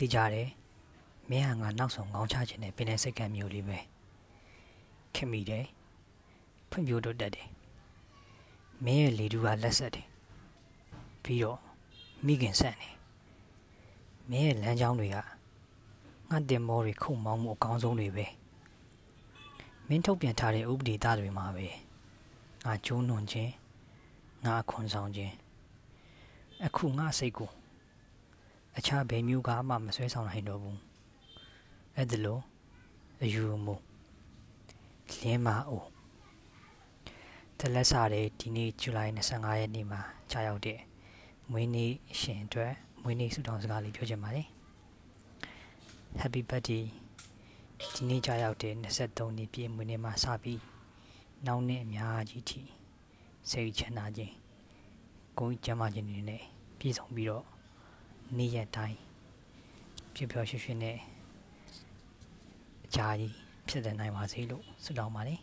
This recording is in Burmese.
သိကြတယ်မင်းဟာငါနောက်ဆုံးခေါင်းချခြင်းနဲ့ပင်တဲ့စိတ်ကမျိုးလေးပဲခင်မိတယ်ဖွံ့ဖြိုးတိုးတက်တယ်မင်းရဲ့လေတူကလက်ဆက်တယ်ပြီးတော့မိခင်ဆန့်တယ်မင်းရဲ့လမ်းကြောင်းတွေကငါတင်မောတွေခုံမောင်းမှုအကောင်းဆုံးတွေပဲမင်းထုတ်ပြန်ထားတဲ့ဥပဒေသားတွေမှာပဲငါကျိုးနွန်ခြင်းငါခွန်ဆောင်ခြင်းအခုငါစိတ်ကို အခြားဘယ်မျိုးကမှမဆွဲဆောင်နိုင်တော့ဘူးအဲ့ဒါလို့အယူမှုလင်းမအိုတလက်စားတဲ့ဒီနေ့ဇူလိုင်25ရက်နေ့မှာကြာရောက်တဲ့မွေးနေ့ရှင်အတွက်မွေးနေ့ဆုတောင်းစကားလေးပြောချင်ပါတယ် Happy birthday ဒီနေ့ကြာရောက်တဲ့23နှစ်ပြည့်မွေးနေ့မှာစပြီးနောက်နှစ်အများကြီးထိစိတ်ချမ်းသာခြင်းကိုယ်ကျမ်းမာခြင်းတွေနဲ့ပြည့်စုံပြီးတော့ နေ့ရက်တိုင်းပြပြရွှွှွှနဲ့အကြာကြီးဖြစ်တဲ့နိုင်ပါစေလို့ဆုတောင်းပါတယ်